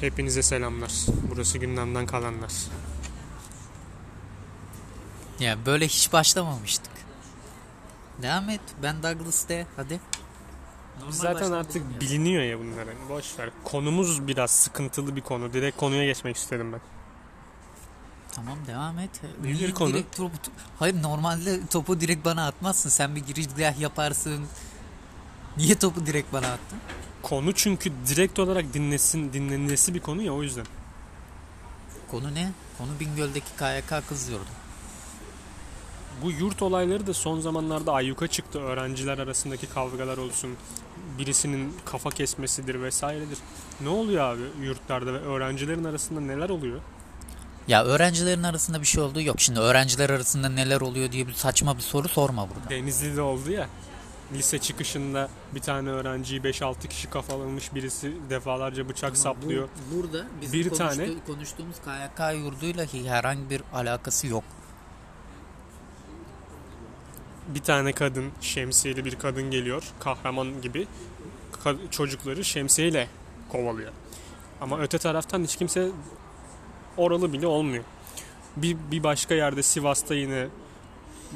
Hepinize selamlar. Burası gündemden kalanlar. Ya böyle hiç başlamamıştık. Devam et. Ben Douglas de. Hadi. Normal Zaten artık ya. biliniyor ya bunlar. Hani Boş ver. Konumuz biraz sıkıntılı bir konu. Direkt konuya geçmek istedim ben. Tamam devam et. Nedir Niye konu? direkt topu- Hayır normalde topu direkt bana atmazsın. Sen bir girizgah yaparsın. Niye topu direkt bana attın? Konu çünkü direkt olarak dinlesin, dinlenilesi bir konu ya o yüzden. Konu ne? Konu Bingöl'deki KYK kız yurdu. Bu yurt olayları da son zamanlarda ayyuka çıktı. Öğrenciler arasındaki kavgalar olsun. Birisinin kafa kesmesidir vesairedir. Ne oluyor abi yurtlarda ve öğrencilerin arasında neler oluyor? Ya öğrencilerin arasında bir şey olduğu yok. Şimdi öğrenciler arasında neler oluyor diye bir saçma bir soru sorma burada. Denizli'de oldu ya. Lise çıkışında bir tane öğrenciyi 5-6 kişi kafalamış birisi defalarca bıçak saplıyor. Bu- burada bizim Bir konuştu- tane- konuştuğumuz KYK yurduyla herhangi bir alakası yok. Bir tane kadın, şemsiyeli bir kadın geliyor. Kahraman gibi. Ka- çocukları şemsiyeyle kovalıyor. Ama öte taraftan hiç kimse oralı bile olmuyor. Bir, bir başka yerde Sivas'ta yine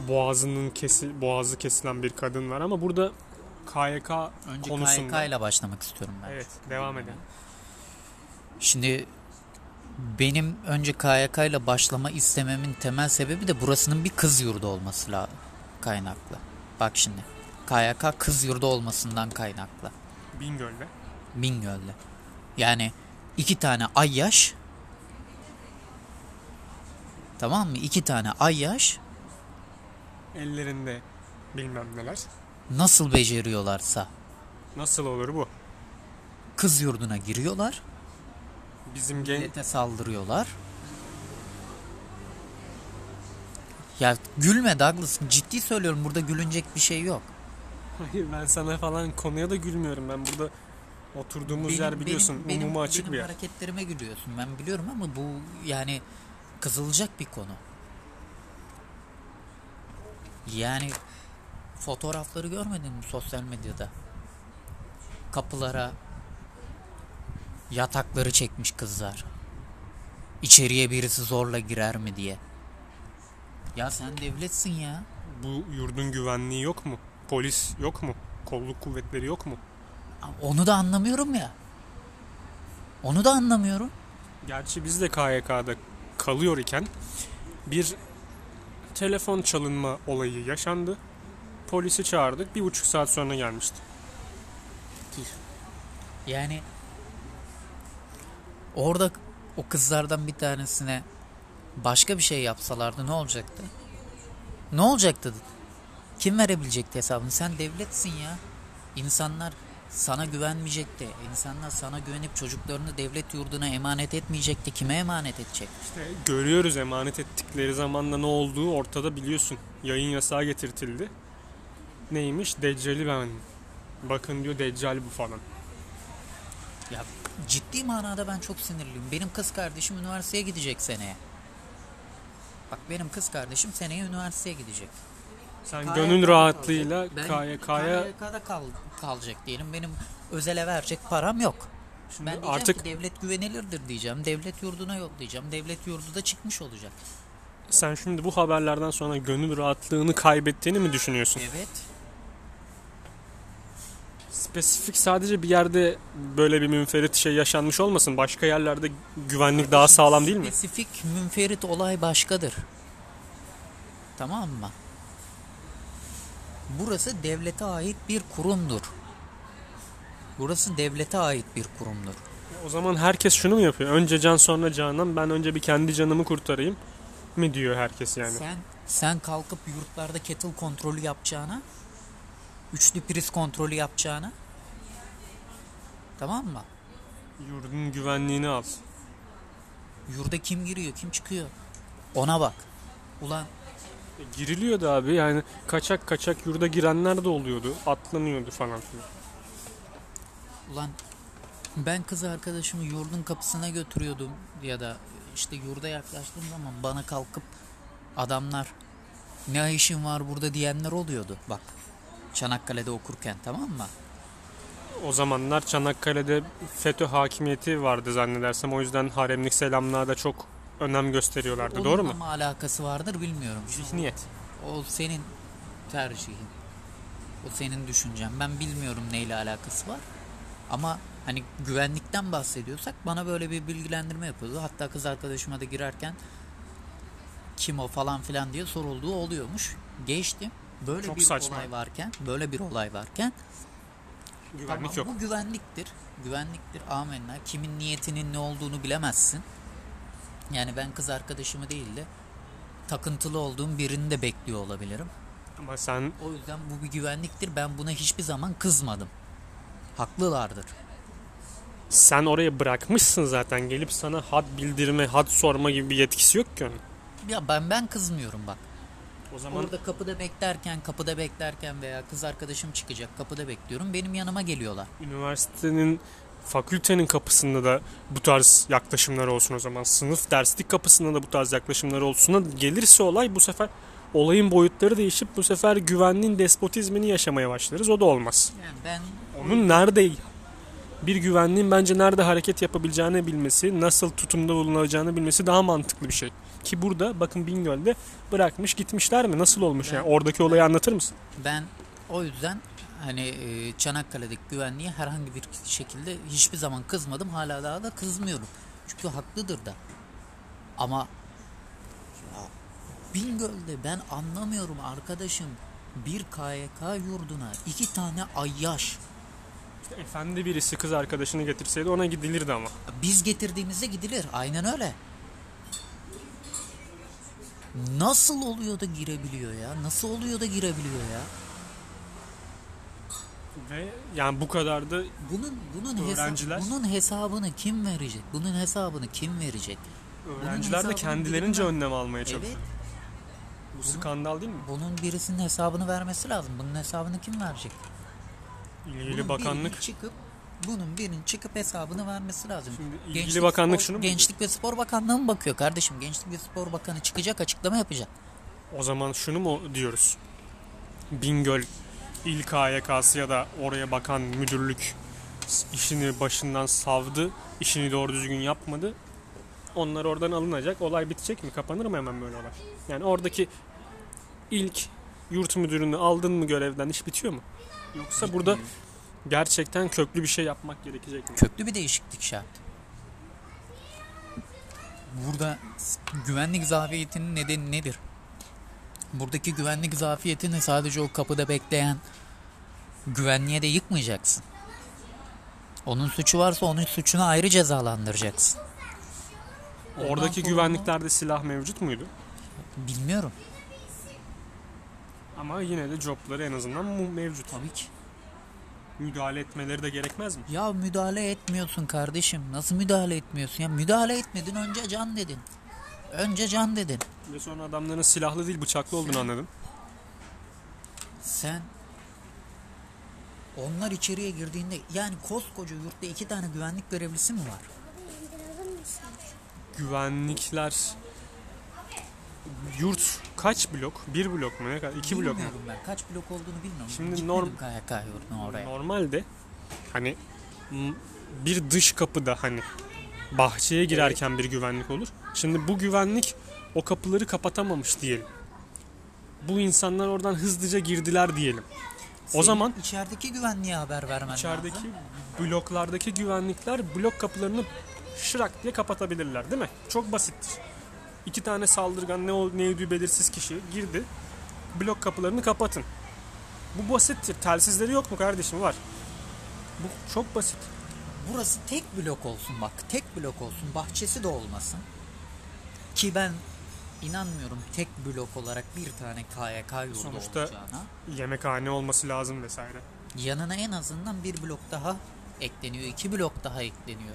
boğazının kesi, boğazı kesilen bir kadın var ama burada KYK Önce konusunda. KYK ile başlamak istiyorum ben. Evet, devam edelim. Şimdi benim önce KYK ile başlama istememin temel sebebi de burasının bir kız yurdu olması kaynaklı. Bak şimdi. KYK kız yurdu olmasından kaynaklı. Bingöl'de. Bingöl'de. Yani iki tane ayyaş Tamam mı? İki tane ayyaş Ellerinde bilmem neler. nasıl beceriyorlarsa Nasıl olur bu? kız yurduna giriyorlar. Bizim gen Millete saldırıyorlar. Ya gülme Douglas. Ciddi söylüyorum burada gülünecek bir şey yok. Hayır ben sana falan konuya da gülmüyorum. Ben burada oturduğumuz yer biliyorsun benim, umuma açık benim bir yer. hareketlerime gülüyorsun. Ben biliyorum ama bu yani kızılacak bir konu. Yani fotoğrafları görmedin mi sosyal medyada? Kapılara yatakları çekmiş kızlar. İçeriye birisi zorla girer mi diye. Ya sen devletsin ya. Bu yurdun güvenliği yok mu? Polis yok mu? Kolluk kuvvetleri yok mu? Onu da anlamıyorum ya. Onu da anlamıyorum. Gerçi biz de KYK'da kalıyor iken bir telefon çalınma olayı yaşandı. Polisi çağırdık. Bir buçuk saat sonra gelmişti. Yani orada o kızlardan bir tanesine başka bir şey yapsalardı ne olacaktı? Ne olacaktı? Kim verebilecekti hesabını? Sen devletsin ya. İnsanlar sana güvenmeyecekti. İnsanlar sana güvenip çocuklarını devlet yurduna emanet etmeyecekti. Kime emanet edecek? İşte görüyoruz emanet ettikleri zamanda ne olduğu ortada biliyorsun. Yayın yasağı getirtildi. Neymiş? Deccali ben. Bakın diyor Deccal bu falan. Ya ciddi manada ben çok sinirliyim. Benim kız kardeşim üniversiteye gidecek seneye. Bak benim kız kardeşim seneye üniversiteye gidecek. Sen KYK'da gönül rahatlığıyla Ben KYK'ya KYK'da kal, kalacak diyelim. Benim özele verecek param yok. ben diyeceğim artık ki devlet güvenilirdir diyeceğim. Devlet yurduna yollayacağım. Devlet yurdu da çıkmış olacak. sen şimdi bu haberlerden sonra gönül rahatlığını kaybettiğini mi düşünüyorsun? Evet. Spesifik sadece bir yerde böyle bir münferit şey yaşanmış olmasın. Başka yerlerde güvenlik daha sağlam değil mi? Spesifik münferit olay başkadır. Tamam mı? Burası devlete ait bir kurumdur. Burası devlete ait bir kurumdur. O zaman herkes şunu mu yapıyor? Önce can sonra canan ben önce bir kendi canımı kurtarayım mi diyor herkes yani. Sen sen kalkıp yurtlarda kettle kontrolü yapacağına, üçlü priz kontrolü yapacağına, tamam mı? Yurdun güvenliğini al. Yurda kim giriyor, kim çıkıyor? Ona bak. Ulan E, giriliyordu abi yani kaçak kaçak yurda girenler de oluyordu. Atlanıyordu falan filan. ulan ben kız arkadaşımı yurdun kapısına götürüyordum ya da işte yurda yaklaştığım zaman bana kalkıp adamlar ne işin var burada diyenler oluyordu. Bak Çanakkale'de okurken tamam mı? o zamanlar Çanakkale'de FETÖ hakimiyeti vardı zannedersem. O yüzden haremlik selamlığa da çok önem gösteriyorlardı. Onunla Doğru mu? mı alakası vardır bilmiyorum. Zihniyet. O senin tercihin. O senin düşüncen. Ben bilmiyorum neyle alakası var. Ama hani güvenlikten bahsediyorsak bana böyle bir bilgilendirme yapıyordu. Hatta kız arkadaşıma da girerken kim o falan filan diye sorulduğu oluyormuş. Geçtim. Böyle Çok bir saçma. olay varken, böyle bir olay varken Güvenlik tamam, yok. bu güvenliktir. Güvenliktir. Amenna. Kimin niyetinin ne olduğunu bilemezsin. Yani ben kız arkadaşımı değil de takıntılı olduğum birini de bekliyor olabilirim. Ama sen O yüzden bu bir güvenliktir. Ben buna hiçbir zaman kızmadım. Haklılardır. sen oraya bırakmışsın zaten. Gelip sana had bildirme, had sorma gibi bir yetkisi yok ki onun. Ya ben ben kızmıyorum bak. O zaman Orada kapıda beklerken, kapıda beklerken veya kız arkadaşım çıkacak kapıda bekliyorum. Benim yanıma geliyorlar. üniversitenin fakültenin kapısında da bu tarz yaklaşımlar olsun o zaman. Sınıf derslik kapısında da bu tarz yaklaşımlar olsun. da Gelirse olay bu sefer olayın boyutları değişip bu sefer güvenliğin despotizmini yaşamaya başlarız. O da olmaz. Yani ben Onun nerede bir güvenliğin bence nerede hareket yapabileceğini bilmesi, nasıl tutumda bulunacağını bilmesi daha mantıklı bir şey. Ki burada bakın Bingöl'de bırakmış gitmişler mi? Nasıl olmuş Ben- yani? Oradaki olayı anlatır mısın? ben o yüzden hani e, Çanakkale'deki güvenliğe herhangi bir şekilde hiçbir zaman kızmadım. Hala daha da kızmıyorum. Çünkü haklıdır da. Ama ya Bingöl'de ben anlamıyorum arkadaşım. Bir KYK yurduna iki tane ayyaş. Efendi birisi kız arkadaşını getirseydi ona gidilirdi ama. Biz getirdiğimizde gidilir. Aynen öyle. Nasıl oluyor da girebiliyor ya? Nasıl oluyor da girebiliyor ya? Ve yani bu kadar da Bunun bunun hesa- Öğrenciler- bunun hesabını kim verecek? Bunun hesabını kim verecek? öğrenciler de kendilerince birinden- önlem almaya çalışıyor. Evet. Bu skandal değil mi? Bunun birisinin hesabını vermesi lazım. Bunun hesabını kim verecek? İlgili Bunun bakanlık çıkıp bunun birinin çıkıp hesabını vermesi lazım. Şimdi ilgili bakanlık spor, şunu mu Gençlik ve Spor Bakanlığı mı bakıyor kardeşim? Gençlik ve Spor Bakanı çıkacak açıklama yapacak. o zaman şunu mu diyoruz? Bingöl İl KYK'sı ya da oraya bakan müdürlük işini başından savdı, işini doğru düzgün yapmadı. Onlar oradan alınacak, olay bitecek mi? Kapanır mı hemen böyle olay? Yani oradaki ilk yurt müdürünü aldın mı görevden iş bitiyor mu? Yoksa burada gerçekten köklü bir şey yapmak gerekecek mi? köklü bir değişiklik şart. Burada güvenlik zafiyetinin nedeni nedir? Buradaki güvenlik zafiyetini sadece o kapıda bekleyen güvenliğe de yıkmayacaksın. Onun suçu varsa onun suçunu ayrı cezalandıracaksın. Ondan Oradaki sonra- güvenliklerde silah mevcut muydu? Bilmiyorum. Ama yine de jobları en azından mu- mevcut. Tabii ki. Müdahale etmeleri de gerekmez mi? Ya müdahale etmiyorsun kardeşim. Nasıl müdahale etmiyorsun? Ya müdahale etmedin önce can dedin. Önce can dedin. Ve sonra adamların silahlı değil bıçaklı olduğunu anladım. Sen onlar içeriye girdiğinde yani koskoca yurtta iki tane güvenlik görevlisi mi var? Güvenlikler yurt kaç blok? Bir blok mu? Ne kadar? İki blok mu? Ben. Kaç blok olduğunu bilmiyorum. Şimdi norm- KYK yurduna oraya. Normalde hani bir dış kapıda hani bahçeye girerken bir güvenlik olur. Şimdi bu güvenlik o kapıları kapatamamış diyelim. Bu insanlar oradan hızlıca girdiler diyelim. O Senin zaman içerideki güvenliğe haber vermen İçerideki lazım. bloklardaki güvenlikler blok kapılarını şırak diye kapatabilirler değil mi? Çok basittir. İki tane saldırgan ne ol- ne ödüğü belirsiz kişi girdi. Blok kapılarını kapatın. Bu basittir. Telsizleri yok mu kardeşim? Var. Bu çok basit. Burası tek blok olsun bak. Tek blok olsun. Bahçesi de olmasın. Ki ben inanmıyorum tek blok olarak bir tane KYK yurdu Sonuçta- olacağına. Yemekhane olması lazım vesaire. Yanına en azından bir blok daha ekleniyor. iki blok daha ekleniyor.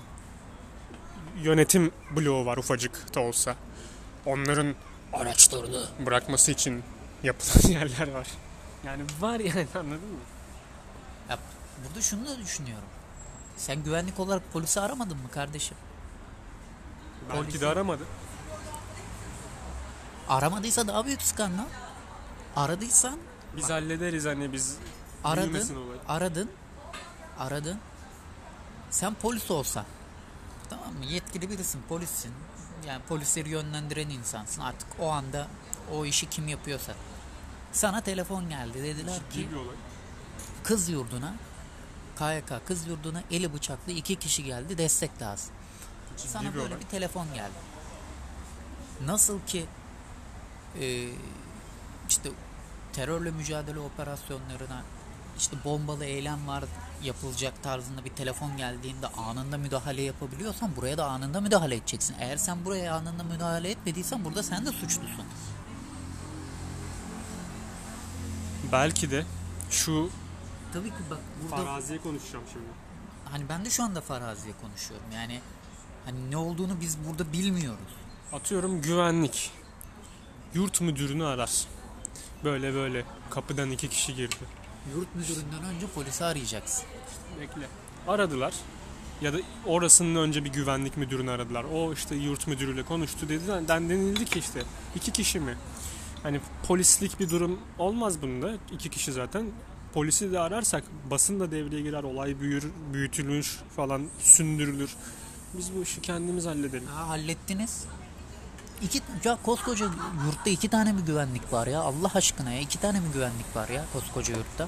Yönetim bloğu var ufacık da olsa. Onların araçlarını bırakması için yapılan yerler var. Yani var yani anladın mı? Ya burada şunu da düşünüyorum. Sen güvenlik olarak polisi aramadın mı kardeşim? Belki Polisi- de aramadı. Aramadıysa daha büyük skandal. Aradıysan Biz hallederiz hani biz aradın, aradın. aradın. Sen polis olsan. Tamam mı? Yetkili birisin, polissin. Yani polisleri yönlendiren insansın. Artık o anda o işi kim yapıyorsa. Sana telefon geldi. Dediler ki kız yurduna KYK kız yurduna eli bıçaklı iki kişi geldi destek lazım. Ciddi Sana böyle bir telefon geldi. Nasıl ki e, işte terörle mücadele operasyonlarına işte bombalı eylem var yapılacak tarzında bir telefon geldiğinde anında müdahale yapabiliyorsan buraya da anında müdahale edeceksin. Eğer sen buraya anında müdahale etmediysen burada sen de suçlusun. Belki de şu Tabii ki bak burada faraziye konuşacağım şimdi. hani ben de şu anda faraziye konuşuyorum. Yani hani ne olduğunu biz burada bilmiyoruz. Atıyorum güvenlik. Yurt müdürünü arar. Böyle böyle kapıdan iki kişi girdi. Yurt müdüründen önce polisi arayacaksın. Bekle. Aradılar. Ya da orasının önce bir güvenlik müdürünü aradılar. O işte yurt müdürüyle konuştu dedi. Den denildi ki işte iki kişi mi? Hani polislik bir durum olmaz bunda. İki kişi zaten. Polisi de ararsak basın da devreye girer. Olay büyür, büyütülür falan sündürülür. Biz bu işi kendimiz halledelim. Ha, hallettiniz. İki, ya koskoca yurtta iki tane mi güvenlik var ya? Allah aşkına ya iki tane mi güvenlik var ya koskoca yurtta?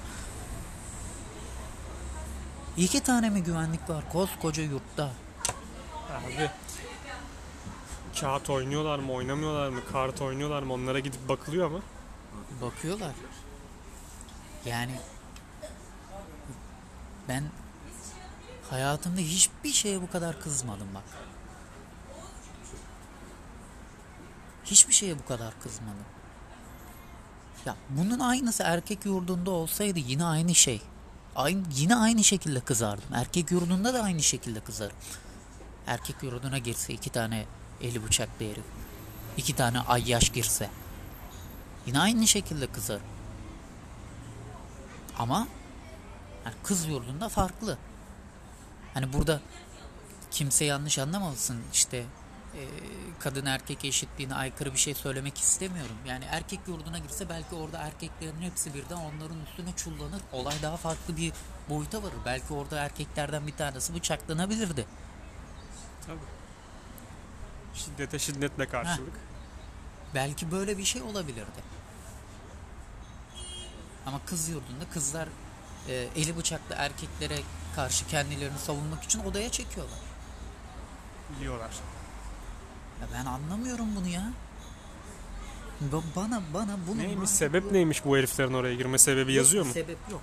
İki tane mi güvenlik var koskoca yurtta? Abi kağıt oynuyorlar mı oynamıyorlar mı kart oynuyorlar mı onlara gidip bakılıyor mu? Bakıyorlar. Yani ben hayatımda hiçbir şeye bu kadar kızmadım bak. Hiçbir şeye bu kadar kızmadım. Ya bunun aynısı erkek yurdunda olsaydı yine aynı şey. Aynı, yine aynı şekilde kızardım. Erkek yurdunda da aynı şekilde kızarım. Erkek yurduna girse iki tane eli bıçaklı herif. iki tane ayyaş girse. Yine aynı şekilde kızarım. Ama yani kız yurdunda farklı. Hani burada kimse yanlış anlamasın işte e, kadın erkek eşitliğine aykırı bir şey söylemek istemiyorum. Yani erkek yurduna girse belki orada erkeklerin hepsi birden onların üstüne çullanır. Olay daha farklı bir boyuta varır. Belki orada erkeklerden bir tanesi bıçaklanabilirdi. Tabii. Şiddete şiddetle karşılık. Belki böyle bir şey olabilirdi. Ama kız yurdunda kızlar e, eli bıçaklı erkeklere karşı kendilerini savunmak için odaya çekiyorlar. Biliyorlar. Ya ben anlamıyorum bunu ya. Ba- Bana bana bunu Neymiş sebep neymiş bu heriflerin oraya girme sebebi yazıyor mu? Sebep yok.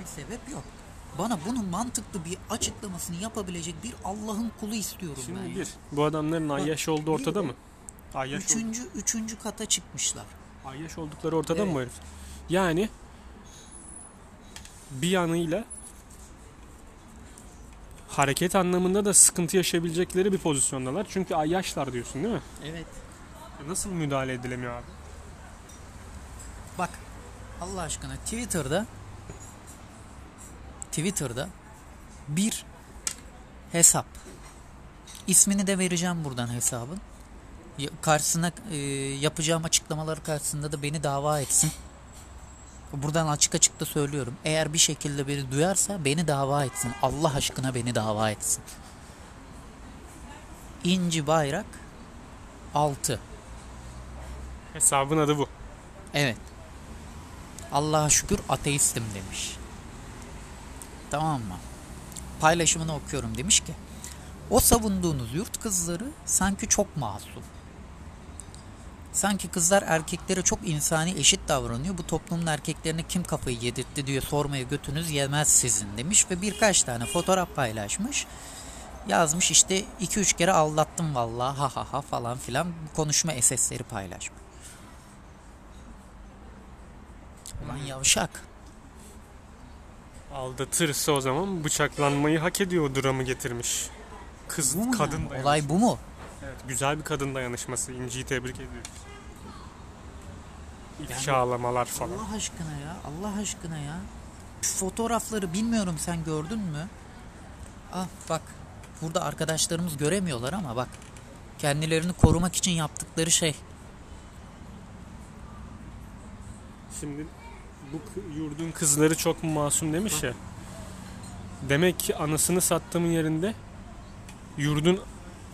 Bir sebep yok. Bana bunun mantıklı bir açıklamasını yapabilecek bir Allah'ın kulu istiyorum ben. Şimdi bir, bu adamların ayyaş olduğu ortada mı? Ayyaş, ol- Üçüncü, üçüncü kata çıkmışlar. ayyaş oldukları ortada mı Evet. bu herif? Yani bir yanıyla hareket anlamında da sıkıntı yaşayabilecekleri bir pozisyondalar. Çünkü ayyaşlar diyorsun değil mi? Evet. Nasıl müdahale edilemiyor abi? Bak Allah aşkına Twitter'da Twitter'da bir hesap ismini de vereceğim buradan hesabın karşısına e, yapacağım açıklamaları karşısında da beni dava etsin buradan açık açık da söylüyorum eğer bir şekilde beni duyarsa beni dava etsin Allah aşkına beni dava etsin İnci Bayrak 6 Hesabın adı bu. Evet. Allah'a şükür ateistim demiş. Tamam mı? Paylaşımını okuyorum demiş ki o savunduğunuz yurt kızları sanki çok masum. Sanki kızlar erkeklere çok insani eşit davranıyor. Bu toplumun erkeklerine kim kafayı yedirtti diye sormaya götünüz yemez sizin demiş ve birkaç tane fotoğraf paylaşmış. Yazmış işte 2-3 kere aldattım vallahi ha ha ha falan filan konuşma esesleri paylaşmış. Ulan yavşak. Aldatırsa o zaman bıçaklanmayı hak ediyor o dramı getirmiş. Kız Bu mu kadın yani? Olay bu mu? Evet, güzel bir kadın dayanışması. İnci'yi tebrik ediyoruz. İfşalamalar falan. Allah aşkına ya. Allah aşkına ya. Şu fotoğrafları bilmiyorum sen gördün mü? Ah bak. Burada arkadaşlarımız göremiyorlar ama bak. Kendilerini korumak için yaptıkları şey. Şimdi bu yurdun kızları çok masum demiş ya. Demek ki anasını sattığımın yerinde yurdun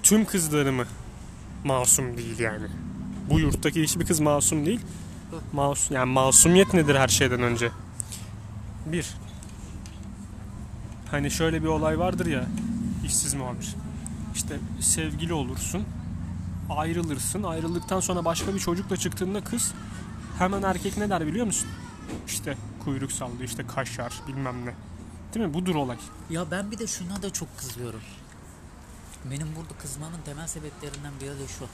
tüm kızları mı masum değil yani. Bu yurttaki hiçbir kız masum değil. Masum, yani masumiyet nedir her şeyden önce? Bir. Hani şöyle bir olay vardır ya işsiz muhabir. İşte sevgili olursun. Ayrılırsın. Ayrıldıktan sonra başka bir çocukla çıktığında kız hemen erkek ne der biliyor musun? İşte kuyruk sallıyor işte kaşar bilmem ne. Değil mi? Budur olay. Ya ben bir de şuna da çok kızıyorum. Benim burada kızmamın temel sebeplerinden biri de şu.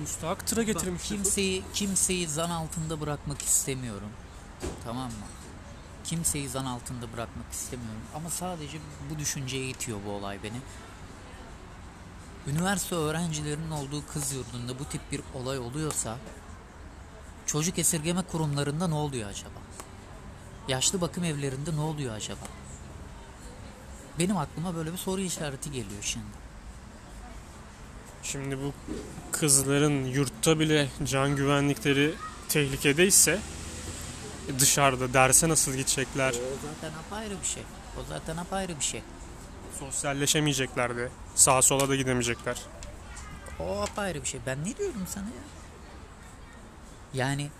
Müstahak tıra Bak, getirmiş. kimseyi kimseyi zan altında bırakmak istemiyorum. Tamam mı? Kimseyi zan altında bırakmak istemiyorum. Ama sadece bu düşünceye itiyor bu olay beni. Üniversite öğrencilerinin olduğu kız yurdunda bu tip bir olay oluyorsa çocuk esirgeme kurumlarında ne oluyor acaba? Yaşlı bakım evlerinde ne oluyor acaba? Benim aklıma böyle bir soru işareti geliyor şimdi. Şimdi bu kızların yurtta bile can güvenlikleri tehlikedeyse dışarıda derse nasıl gidecekler? O zaten apayrı bir şey. O zaten apayrı bir şey. Sosyalleşemeyecekler de. Sağa sola da gidemeyecekler. O apayrı bir şey. Ben ne diyorum sana ya? Yani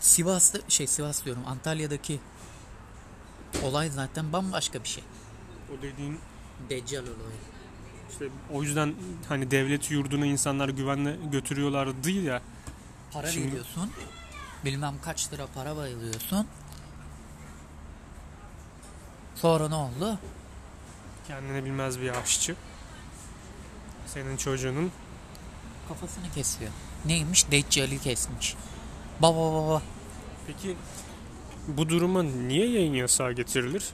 Sivas'ta şey Sivas diyorum Antalya'daki olay zaten bambaşka bir şey. O dediğin Deccal olayı. işte o yüzden hani devlet yurduna insanlar güvenle götürüyorlar değil ya. Para Şimdi- veriyorsun. Bilmem kaç lira para bayılıyorsun. Sonra ne oldu? Kendine bilmez bir aşçı. Senin çocuğunun Kafasını kesiyor. Neymiş? Deccali kesmiş. Baba baba. Peki bu duruma niye yayın yasağı getirilir?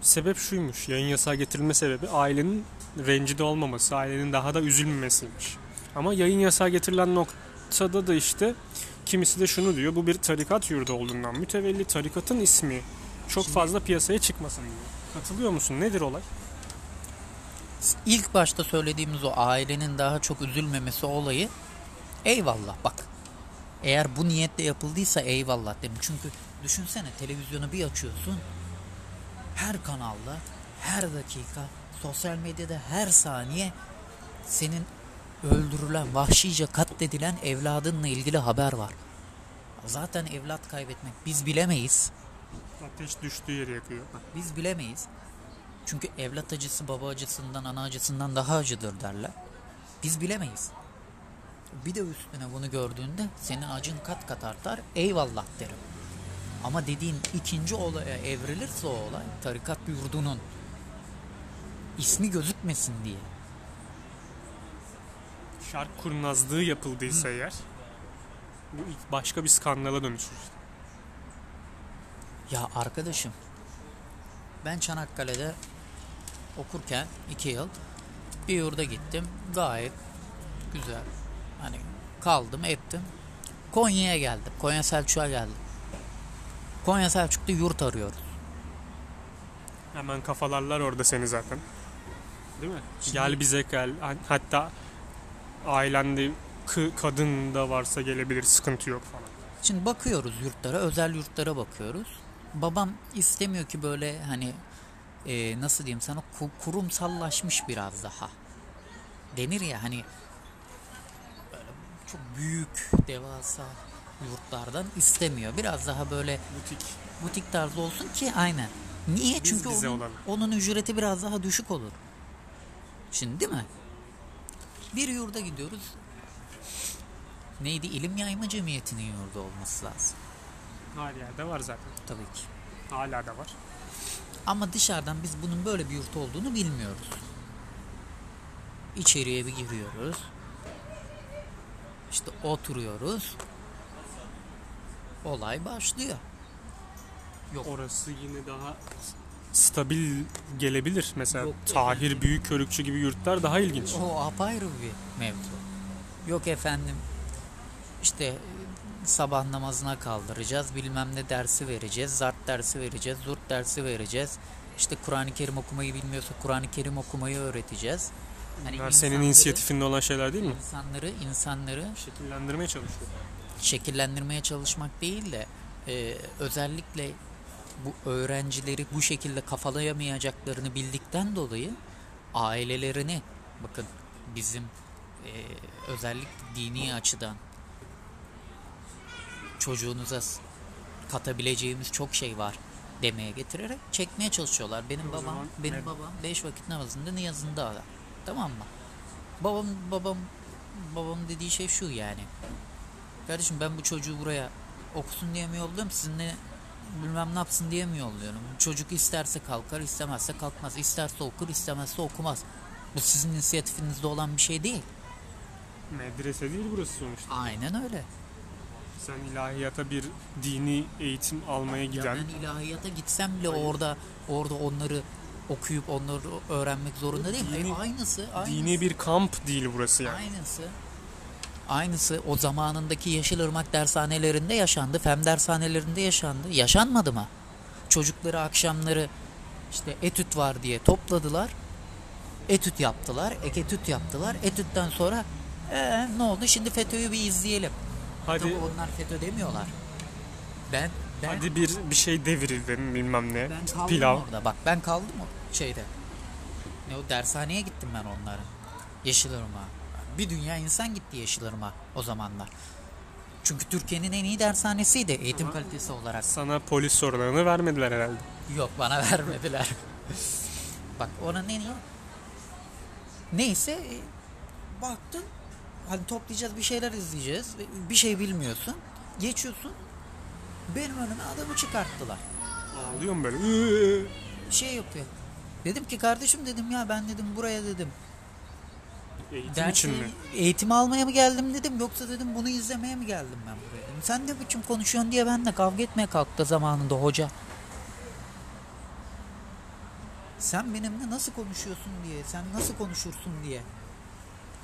Sebep şuymuş. Yayın yasağı getirilme sebebi ailenin rencide olmaması, ailenin daha da üzülmemesiymiş. Ama yayın yasağı getirilen noktada da işte kimisi de şunu diyor. Bu bir tarikat yurdu olduğundan mütevelli tarikatın ismi çok Şimdi- fazla piyasaya çıkmasın diyor. Katılıyor musun? Nedir olay? İlk başta söylediğimiz o ailenin daha çok üzülmemesi olayı eyvallah bak. Eğer bu niyetle yapıldıysa eyvallah derim. Çünkü düşünsene televizyonu bir açıyorsun. Her kanalda, her dakika, sosyal medyada her saniye senin öldürülen, vahşice katledilen evladınla ilgili haber var. Zaten evlat kaybetmek biz bilemeyiz. Ateş düştüğü yeri yakıyor. Biz bilemeyiz. Çünkü evlat acısı baba acısından, ana acısından daha acıdır derler. Biz bilemeyiz. Bir de üstüne bunu gördüğünde senin acın kat kat artar. Eyvallah derim. Ama dediğin ikinci olaya evrilirse o olay tarikat yurdunun ismi gözükmesin diye. Şark kurnazlığı yapıldıysa eğer bu başka bir skandala dönüşür. Ya arkadaşım ben Çanakkale'de okurken iki yıl bir yurda gittim. Gayet güzel. Hani kaldım ettim. Konya'ya geldim. Konya Selçuk'a geldim. Konya Selçuk'ta yurt arıyoruz. Hemen kafalarlar orada seni zaten. Değil mi? Şimdi- Gel bize gel. Hatta ailende kadın da varsa gelebilir sıkıntı yok falan. Şimdi bakıyoruz yurtlara, özel yurtlara bakıyoruz. Babam istemiyor ki böyle hani e, nasıl diyeyim sana ku- kurumsallaşmış biraz daha. Denir ya hani böyle çok büyük, devasa yurtlardan istemiyor. Biraz daha böyle Butik. butik tarzı olsun ki aynen. Niye? Biz Çünkü onun, olalım. onun ücreti biraz daha düşük olur. Şimdi değil mi? Bir yurda gidiyoruz. Neydi? İlim Yayma Cemiyeti'nin yurdu olması lazım. Her yerde var zaten. Tabii ki. Hala da var. Ama dışarıdan biz bunun böyle bir yurt olduğunu bilmiyoruz. İçeriye bir giriyoruz. İşte oturuyoruz. Olay başlıyor. Yok. Orası yine daha stabil gelebilir. Mesela Yok, Tahir efendim. Büyük Körükçü gibi yurtlar daha ilginç. O apayrı bir mevzu. Yok efendim işte sabah namazına kaldıracağız bilmem ne dersi vereceğiz zart dersi vereceğiz zurt dersi vereceğiz işte Kur'an-ı Kerim okumayı bilmiyorsa Kur'an-ı Kerim okumayı öğreteceğiz. Hani Bunlar senin inisiyatifinde olan şeyler değil mi? İnsanları insanları Şekillendirmeye çalışıyor. Şekillendirmeye çalışmak değil de e, özellikle bu öğrencileri bu şekilde kafalayamayacaklarını bildikten dolayı ailelerini bakın bizim e, özellikle dini açıdan çocuğunuza katabileceğimiz çok şey var demeye getirerek çekmeye çalışıyorlar. Benim O babam zaman benim ne- babam beş vakit namazında niyazında adam. Tamam mı? Babam babam babam dediği şey şu yani. Kardeşim ben bu çocuğu buraya okusun diye mi yolluyorum? Sizinle bilmem ne yapsın diye mi yolluyorum? Çocuk isterse kalkar, istemezse kalkmaz. İsterse okur, istemezse okumaz. Bu sizin inisiyatifinizde olan bir şey değil. Medrese değil burası sonuçta. Aynen öyle. Sen ilahiyata bir dini eğitim almaya Ya giden ben ilahiyata gitsem bile Hayır. orada orada onları okuyup onları öğrenmek zorunda değil mi? Dini- aynısı, aynısı. dini bir kamp değil burası yani. Aynısı. Aynısı o zamanındaki Yeşilırmak dershanelerinde yaşandı. Fen dershanelerinde yaşandı. Yaşanmadı mı? Çocukları akşamları işte etüt var diye topladılar. Etüt yaptılar. Ek etüt yaptılar. Etütten sonra ee, ne oldu? Şimdi FETÖ'yü bir izleyelim. Hadi Tabii onlar FETÖ demiyorlar. Ben ben hadi bir bir şey devrildi bilmem ne. ben kaldım Pilav. orada. Bak ben kaldım o şeyde. Ne o dershaneye gittim ben onların. Yeşilırmak'a. Bir dünya insan gitti Yeşilırmak'a o zamanlar. Çünkü Türkiye'nin en iyi dershanesiydi eğitim Ama- kalitesi olarak. Sana polis sorularını vermediler herhalde. Yok bana vermediler. Bak oranın en iyi. Neyse e, baktın hani toplayacağız bir şeyler izleyeceğiz. Bir şey bilmiyorsun. Geçiyorsun. Benim önüme adamı çıkarttılar. Ağlıyorum böyle. "Iıı." şey yapıyor. Dedim ki kardeşim dedim ya ben dedim buraya dedim. Eğitim Dersi, için mi? eğitim almaya mı geldim dedim yoksa dedim bunu izlemeye mi geldim ben buraya dedim. Sen de biçim konuşuyorsun diye benimle kavga etmeye kalktı zamanında hoca. Sen benimle nasıl konuşuyorsun diye, sen nasıl konuşursun diye.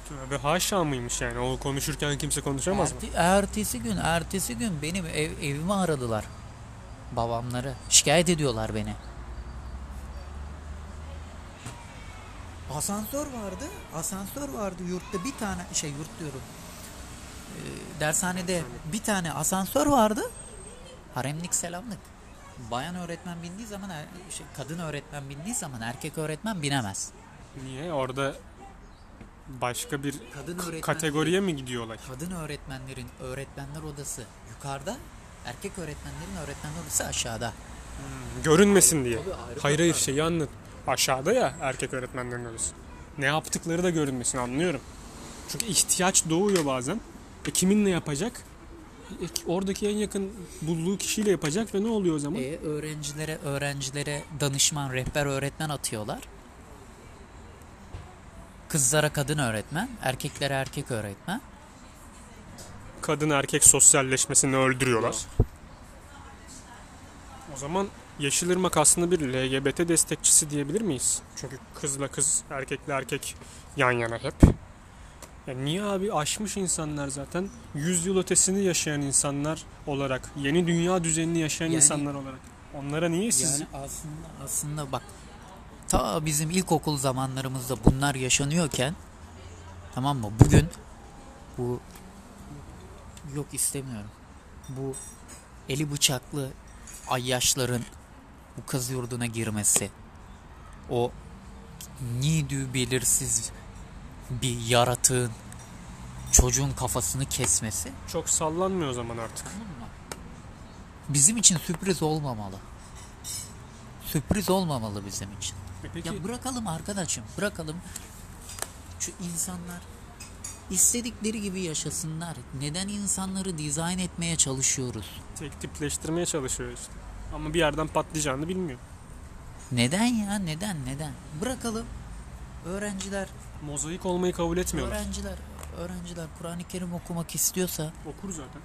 Tövbe haşa mıymış yani? O konuşurken kimse konuşamaz mı? Erti- ertesi gün, ertesi gün benim ev, evimi aradılar. Babamları. Şikayet ediyorlar beni. Asansör vardı. Asansör vardı yurtta bir tane şey yurt diyorum. Ee, dershanede bir tane asansör vardı. Haremlik selamlık. Bayan öğretmen bindiği zaman er- şey, kadın öğretmen bindiği zaman erkek öğretmen binemez. Niye? Orada başka bir Kadın kategoriye mi gidiyorlar? kadın öğretmenlerin öğretmenler odası yukarıda, erkek öğretmenlerin öğretmenler odası aşağıda. Görünmesin diye. Tabii ayrı Hayır hayır şeyi anlat. Aşağıda ya erkek öğretmenlerin odası. Ne yaptıkları da görünmesin anlıyorum. Çünkü ihtiyaç doğuyor bazen. E kiminle yapacak? E, oradaki en yakın bulduğu kişiyle yapacak ve ne oluyor o zaman? E, öğrencilere öğrencilere danışman, rehber öğretmen atıyorlar. Kızlara kadın öğretmen, erkeklere erkek öğretmen. Kadın erkek sosyalleşmesini öldürüyorlar. O zaman Yeşilırmak aslında bir LGBT destekçisi diyebilir miyiz? Çünkü kızla kız, erkekle erkek yan yana hep. Ya niye abi aşmış insanlar zaten 100 yıl ötesini yaşayan insanlar olarak, yeni dünya düzenini yaşayan Yani- insanlar olarak. Onlara niye siz Yani aslında aslında bak ta bizim ilkokul zamanlarımızda bunlar yaşanıyorken tamam mı? Bugün bu yok istemiyorum. Bu eli bıçaklı ayyaşların bu kız yurduna girmesi o nidü belirsiz bir yaratığın çocuğun kafasını kesmesi çok sallanmıyor o zaman artık. Tamam mı? Bizim için sürpriz olmamalı. Sürpriz olmamalı bizim için. E peki Ya bırakalım arkadaşım, bırakalım. Şu insanlar istedikleri gibi yaşasınlar. Neden insanları dizayn etmeye çalışıyoruz? tek tipleştirmeye çalışıyor işte. Ama bir yerden patlayacağını bilmiyor. Neden ya? Neden? Neden? Bırakalım. Öğrenciler, Mozaik olmayı kabul etmiyorlar. öğrenciler, öğrenciler Kur'an-ı Kerim okumak istiyorsa Okur zaten.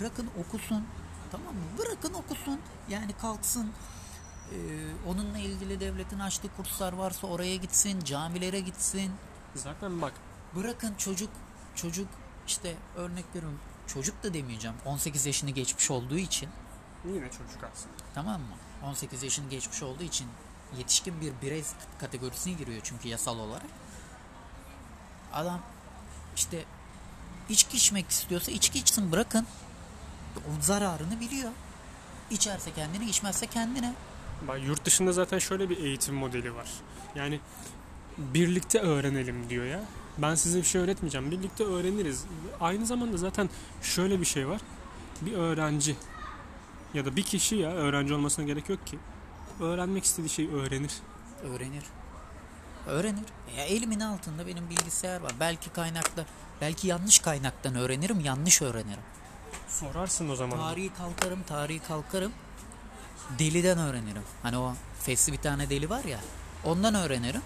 bırakın okusun. Tamam mı? Bırakın okusun. Yani kalksın. Ee, onunla ilgili devletin açtığı kurslar varsa oraya gitsin, camilere gitsin. Zaten bak Bırakın çocuk çocuk işte örnek veriyorum. Çocuk da demeyeceğim. 18 yaşını geçmiş olduğu için yine çocuk aslında. tamam mı? 18 yaşını geçmiş olduğu için yetişkin bir birey kategorisine giriyor çünkü yasal olarak. Adam işte içki içmek istiyorsa içki içsin bırakın. O zararını biliyor. İçerse kendini, içmezse kendine. Bak yurt dışında zaten şöyle bir eğitim modeli var. Yani birlikte öğrenelim diyor ya. Ben size bir şey öğretmeyeceğim. Birlikte öğreniriz. Aynı zamanda zaten şöyle bir şey var. Bir öğrenci ya da bir kişi ya öğrenci olmasına gerek yok ki. Öğrenmek istediği şeyi öğrenir. Öğrenir. Öğrenir. Ya elimin altında benim bilgisayar var. Belki kaynakla, belki yanlış kaynaktan öğrenirim, yanlış öğrenirim. Sorarsın o zaman. Tarihi kalkarım, tarihi kalkarım. Deliden öğrenirim. Hani o fesli bir tane deli var ya. Ondan öğrenirim.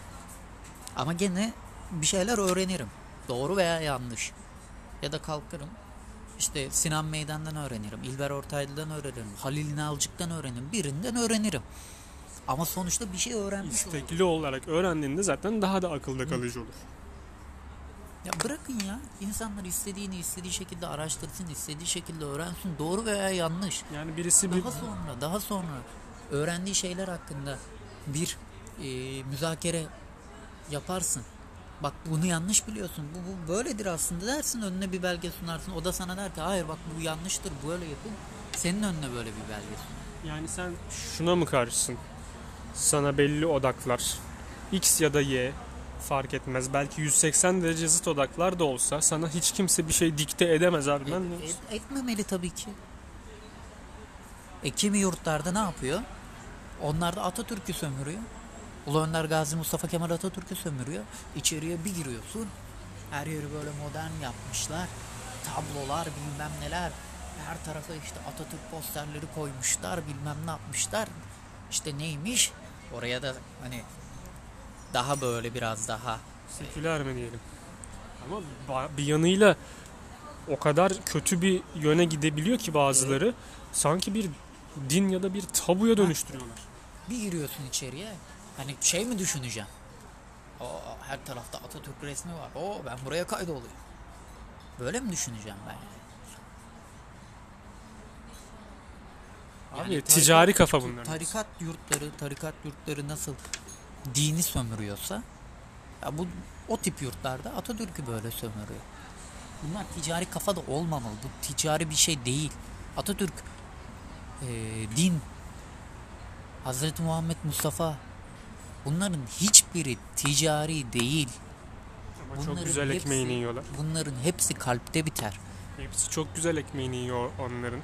Ama gene bir şeyler öğrenirim. Doğru veya yanlış. Ya da kalkarım. İşte Sinan Meydan'dan öğrenirim. İlber Ortaylı'dan öğrenirim. Halil Nalcık'tan öğrenirim. Birinden öğrenirim. Ama sonuçta bir şey öğrenmiş. İstekli olarak öğrendiğinde zaten daha da akılda kalıcı olur. Ya bırakın ya. İnsanlar istediğini istediği şekilde araştırsın, istediği şekilde öğrensin. Doğru veya yanlış. Yani birisi bir Daha sonra, daha sonra öğrendiği şeyler hakkında bir e, müzakere yaparsın. Bak bunu yanlış biliyorsun. Bu, bu böyledir aslında dersin. Önüne bir belge sunarsın. O da sana der ki hayır bak bu yanlıştır. Böyle yapın. Senin önüne böyle bir belge sunar. Yani sen şuna mı karşısın? Sana belli odaklar X ya da Y fark etmez. Belki 180 derece zıt odaklar da olsa sana hiç kimse bir şey dikte edemez abi. Ben Et- et- etmemeli tabii ki. E kimi yurtlarda ne yapıyor? Onlar da Atatürk'ü sömürüyor. Ulu Önder Gazi Mustafa Kemal Atatürk'ü sömürüyor. İçeriye bir giriyorsun. Her yeri böyle modern yapmışlar. Tablolar bilmem neler. Her tarafa işte Atatürk posterleri koymuşlar. Bilmem ne yapmışlar. İşte neymiş? Oraya da hani daha böyle biraz daha Seküler mi diyelim. Ama bir yanıyla o kadar kötü bir yöne gidebiliyor ki bazıları. Sanki bir din ya da bir tabuya dönüştürüyorlar. Bir giriyorsun içeriye. Hani şey mi düşüneceğim? O her tarafta Atatürk resmi var. O ben buraya kaydolayım. Böyle mi düşüneceğim ben? Abi Yani ticari tarikat- kafa bunlar. Tarikat yurtları, tarikat yurtları nasıl dini sömürüyorsa ya bu o tip yurtlarda Atatürk'ü böyle sömürüyor. Bunlar ticari kafa da olmamalı. Bu ticari bir şey değil. Atatürk e, din Hazreti Muhammed Mustafa bunların hiçbiri ticari değil. Ama çok bunların güzel hepsi- ekmeğini yiyorlar. Bunların hepsi kalpte biter. Hepsi çok güzel ekmeğini yiyor onların.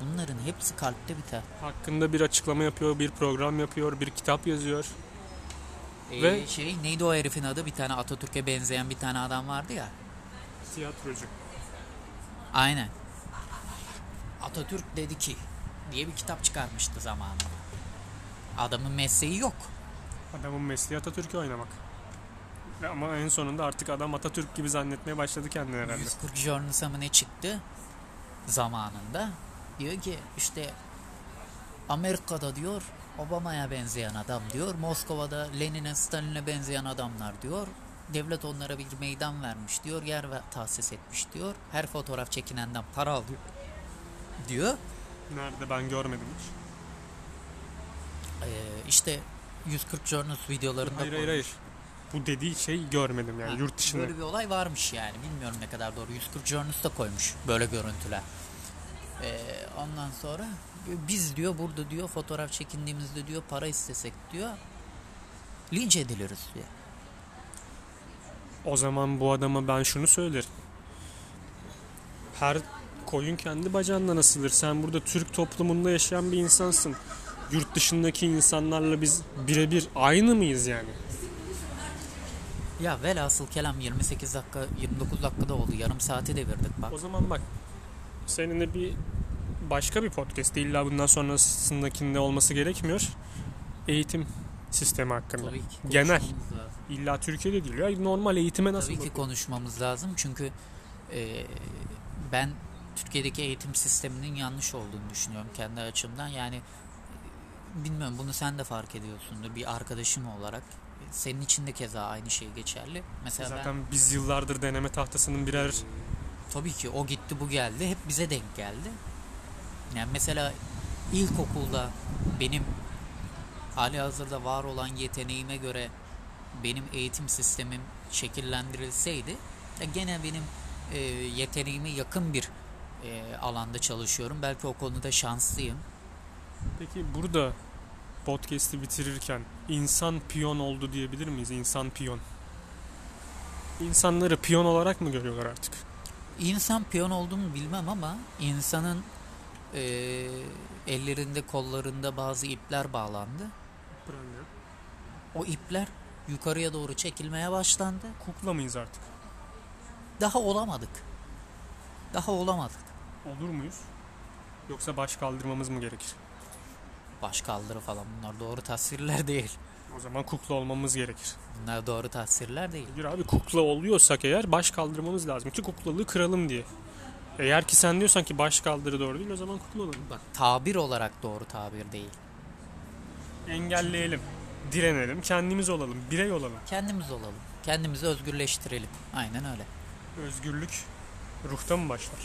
Bunların hepsi kalpte biter. Hakkında bir açıklama yapıyor, bir program yapıyor, bir kitap yazıyor. Ee, Ve- şey neydi o herifin adı? Bir tane Atatürk'e benzeyen bir tane adam vardı ya. Tiyatrocu. Aynen. Atatürk dedi ki diye bir kitap çıkarmıştı zamanında. Adamın mesleği yok. Adamın mesleği Atatürk'ü oynamak. Ama en sonunda artık adam Atatürk gibi zannetmeye başladı kendini herhalde. 140 Journals'a mı ne çıktı zamanında? Diyor ki işte Amerika'da diyor Obama'ya benzeyen adam diyor. Moskova'da Lenin'e Stalin'e benzeyen adamlar diyor. Devlet onlara bir meydan vermiş diyor. Yer ve tahsis etmiş diyor. Her fotoğraf çekinenden para alıyor diyor. Nerede ben görmedim hiç. Ee, işte 140 Journals videolarında Hayır hayır hayır. Bu dediği şey görmedim yani Ha, yurt dışında. Böyle bir olay varmış yani. Bilmiyorum ne kadar doğru. 140 Journals'ta koymuş böyle görüntüler. Ee, ondan sonra biz diyor burada diyor fotoğraf çekindiğimizde diyor para istesek diyor linç ediliriz diyor. O zaman bu adama ben şunu söylerim. Her koyun kendi bacağından asılır. Sen burada Türk toplumunda yaşayan bir insansın. Yurt dışındaki insanlarla biz birebir aynı mıyız yani? Ya velhasıl kelam 28 dakika 29 dakikada oldu. Yarım saati devirdik bak. O zaman bak seninle bir başka bir podcast illa bundan sonrasındakinde olması gerekmiyor. Eğitim sistemi hakkında. Tabii ki Genel. lazım. İlla Türkiye'de değil ya. Normal eğitime nasıl Tabii ki bakıyor? konuşmamız lazım çünkü e, ben Türkiye'deki eğitim sisteminin yanlış olduğunu düşünüyorum kendi açımdan. Yani bilmiyorum bunu sen de fark ediyorsundur bir arkadaşım olarak. Senin için de keza aynı şey geçerli. Mesela ben Zaten biz yıllardır deneme tahtasının birer tabii ki o gitti bu geldi hep bize denk geldi. Yani mesela ilkokulda benim hali hazırda var olan yeteneğime göre benim eğitim sistemim şekillendirilseydi ya gene benim e, yeteneğime yakın bir e, alanda çalışıyorum. Belki o konuda şanslıyım. Peki burada podcast'i bitirirken insan piyon oldu diyebilir miyiz? İnsan piyon. İnsanları piyon olarak mı görüyorlar artık? İnsan piyon olduğumu bilmem ama insanın e, ellerinde kollarında bazı ipler bağlandı. O ipler yukarıya doğru çekilmeye başlandı. Kukla mıyız artık? Daha olamadık. Daha olamadık. Olur muyuz? Yoksa baş kaldırmamız mı gerekir? Baş kaldırı falan bunlar doğru tasvirler değil. O zaman kukla olmamız gerekir. Bunlar doğru tasvirler değil. Bir abi kukla oluyorsak eğer baş kaldırmamız lazım ki kuklalığı kıralım diye. Eğer ki sen diyorsan ki baş kaldırı doğru değil o zaman kukla olalım. Bak tabir olarak doğru tabir değil. Engelleyelim, direnelim, kendimiz olalım, birey olalım. Kendimiz olalım. Kendimizi özgürleştirelim. Aynen öyle. Özgürlük ruhta mı başlar?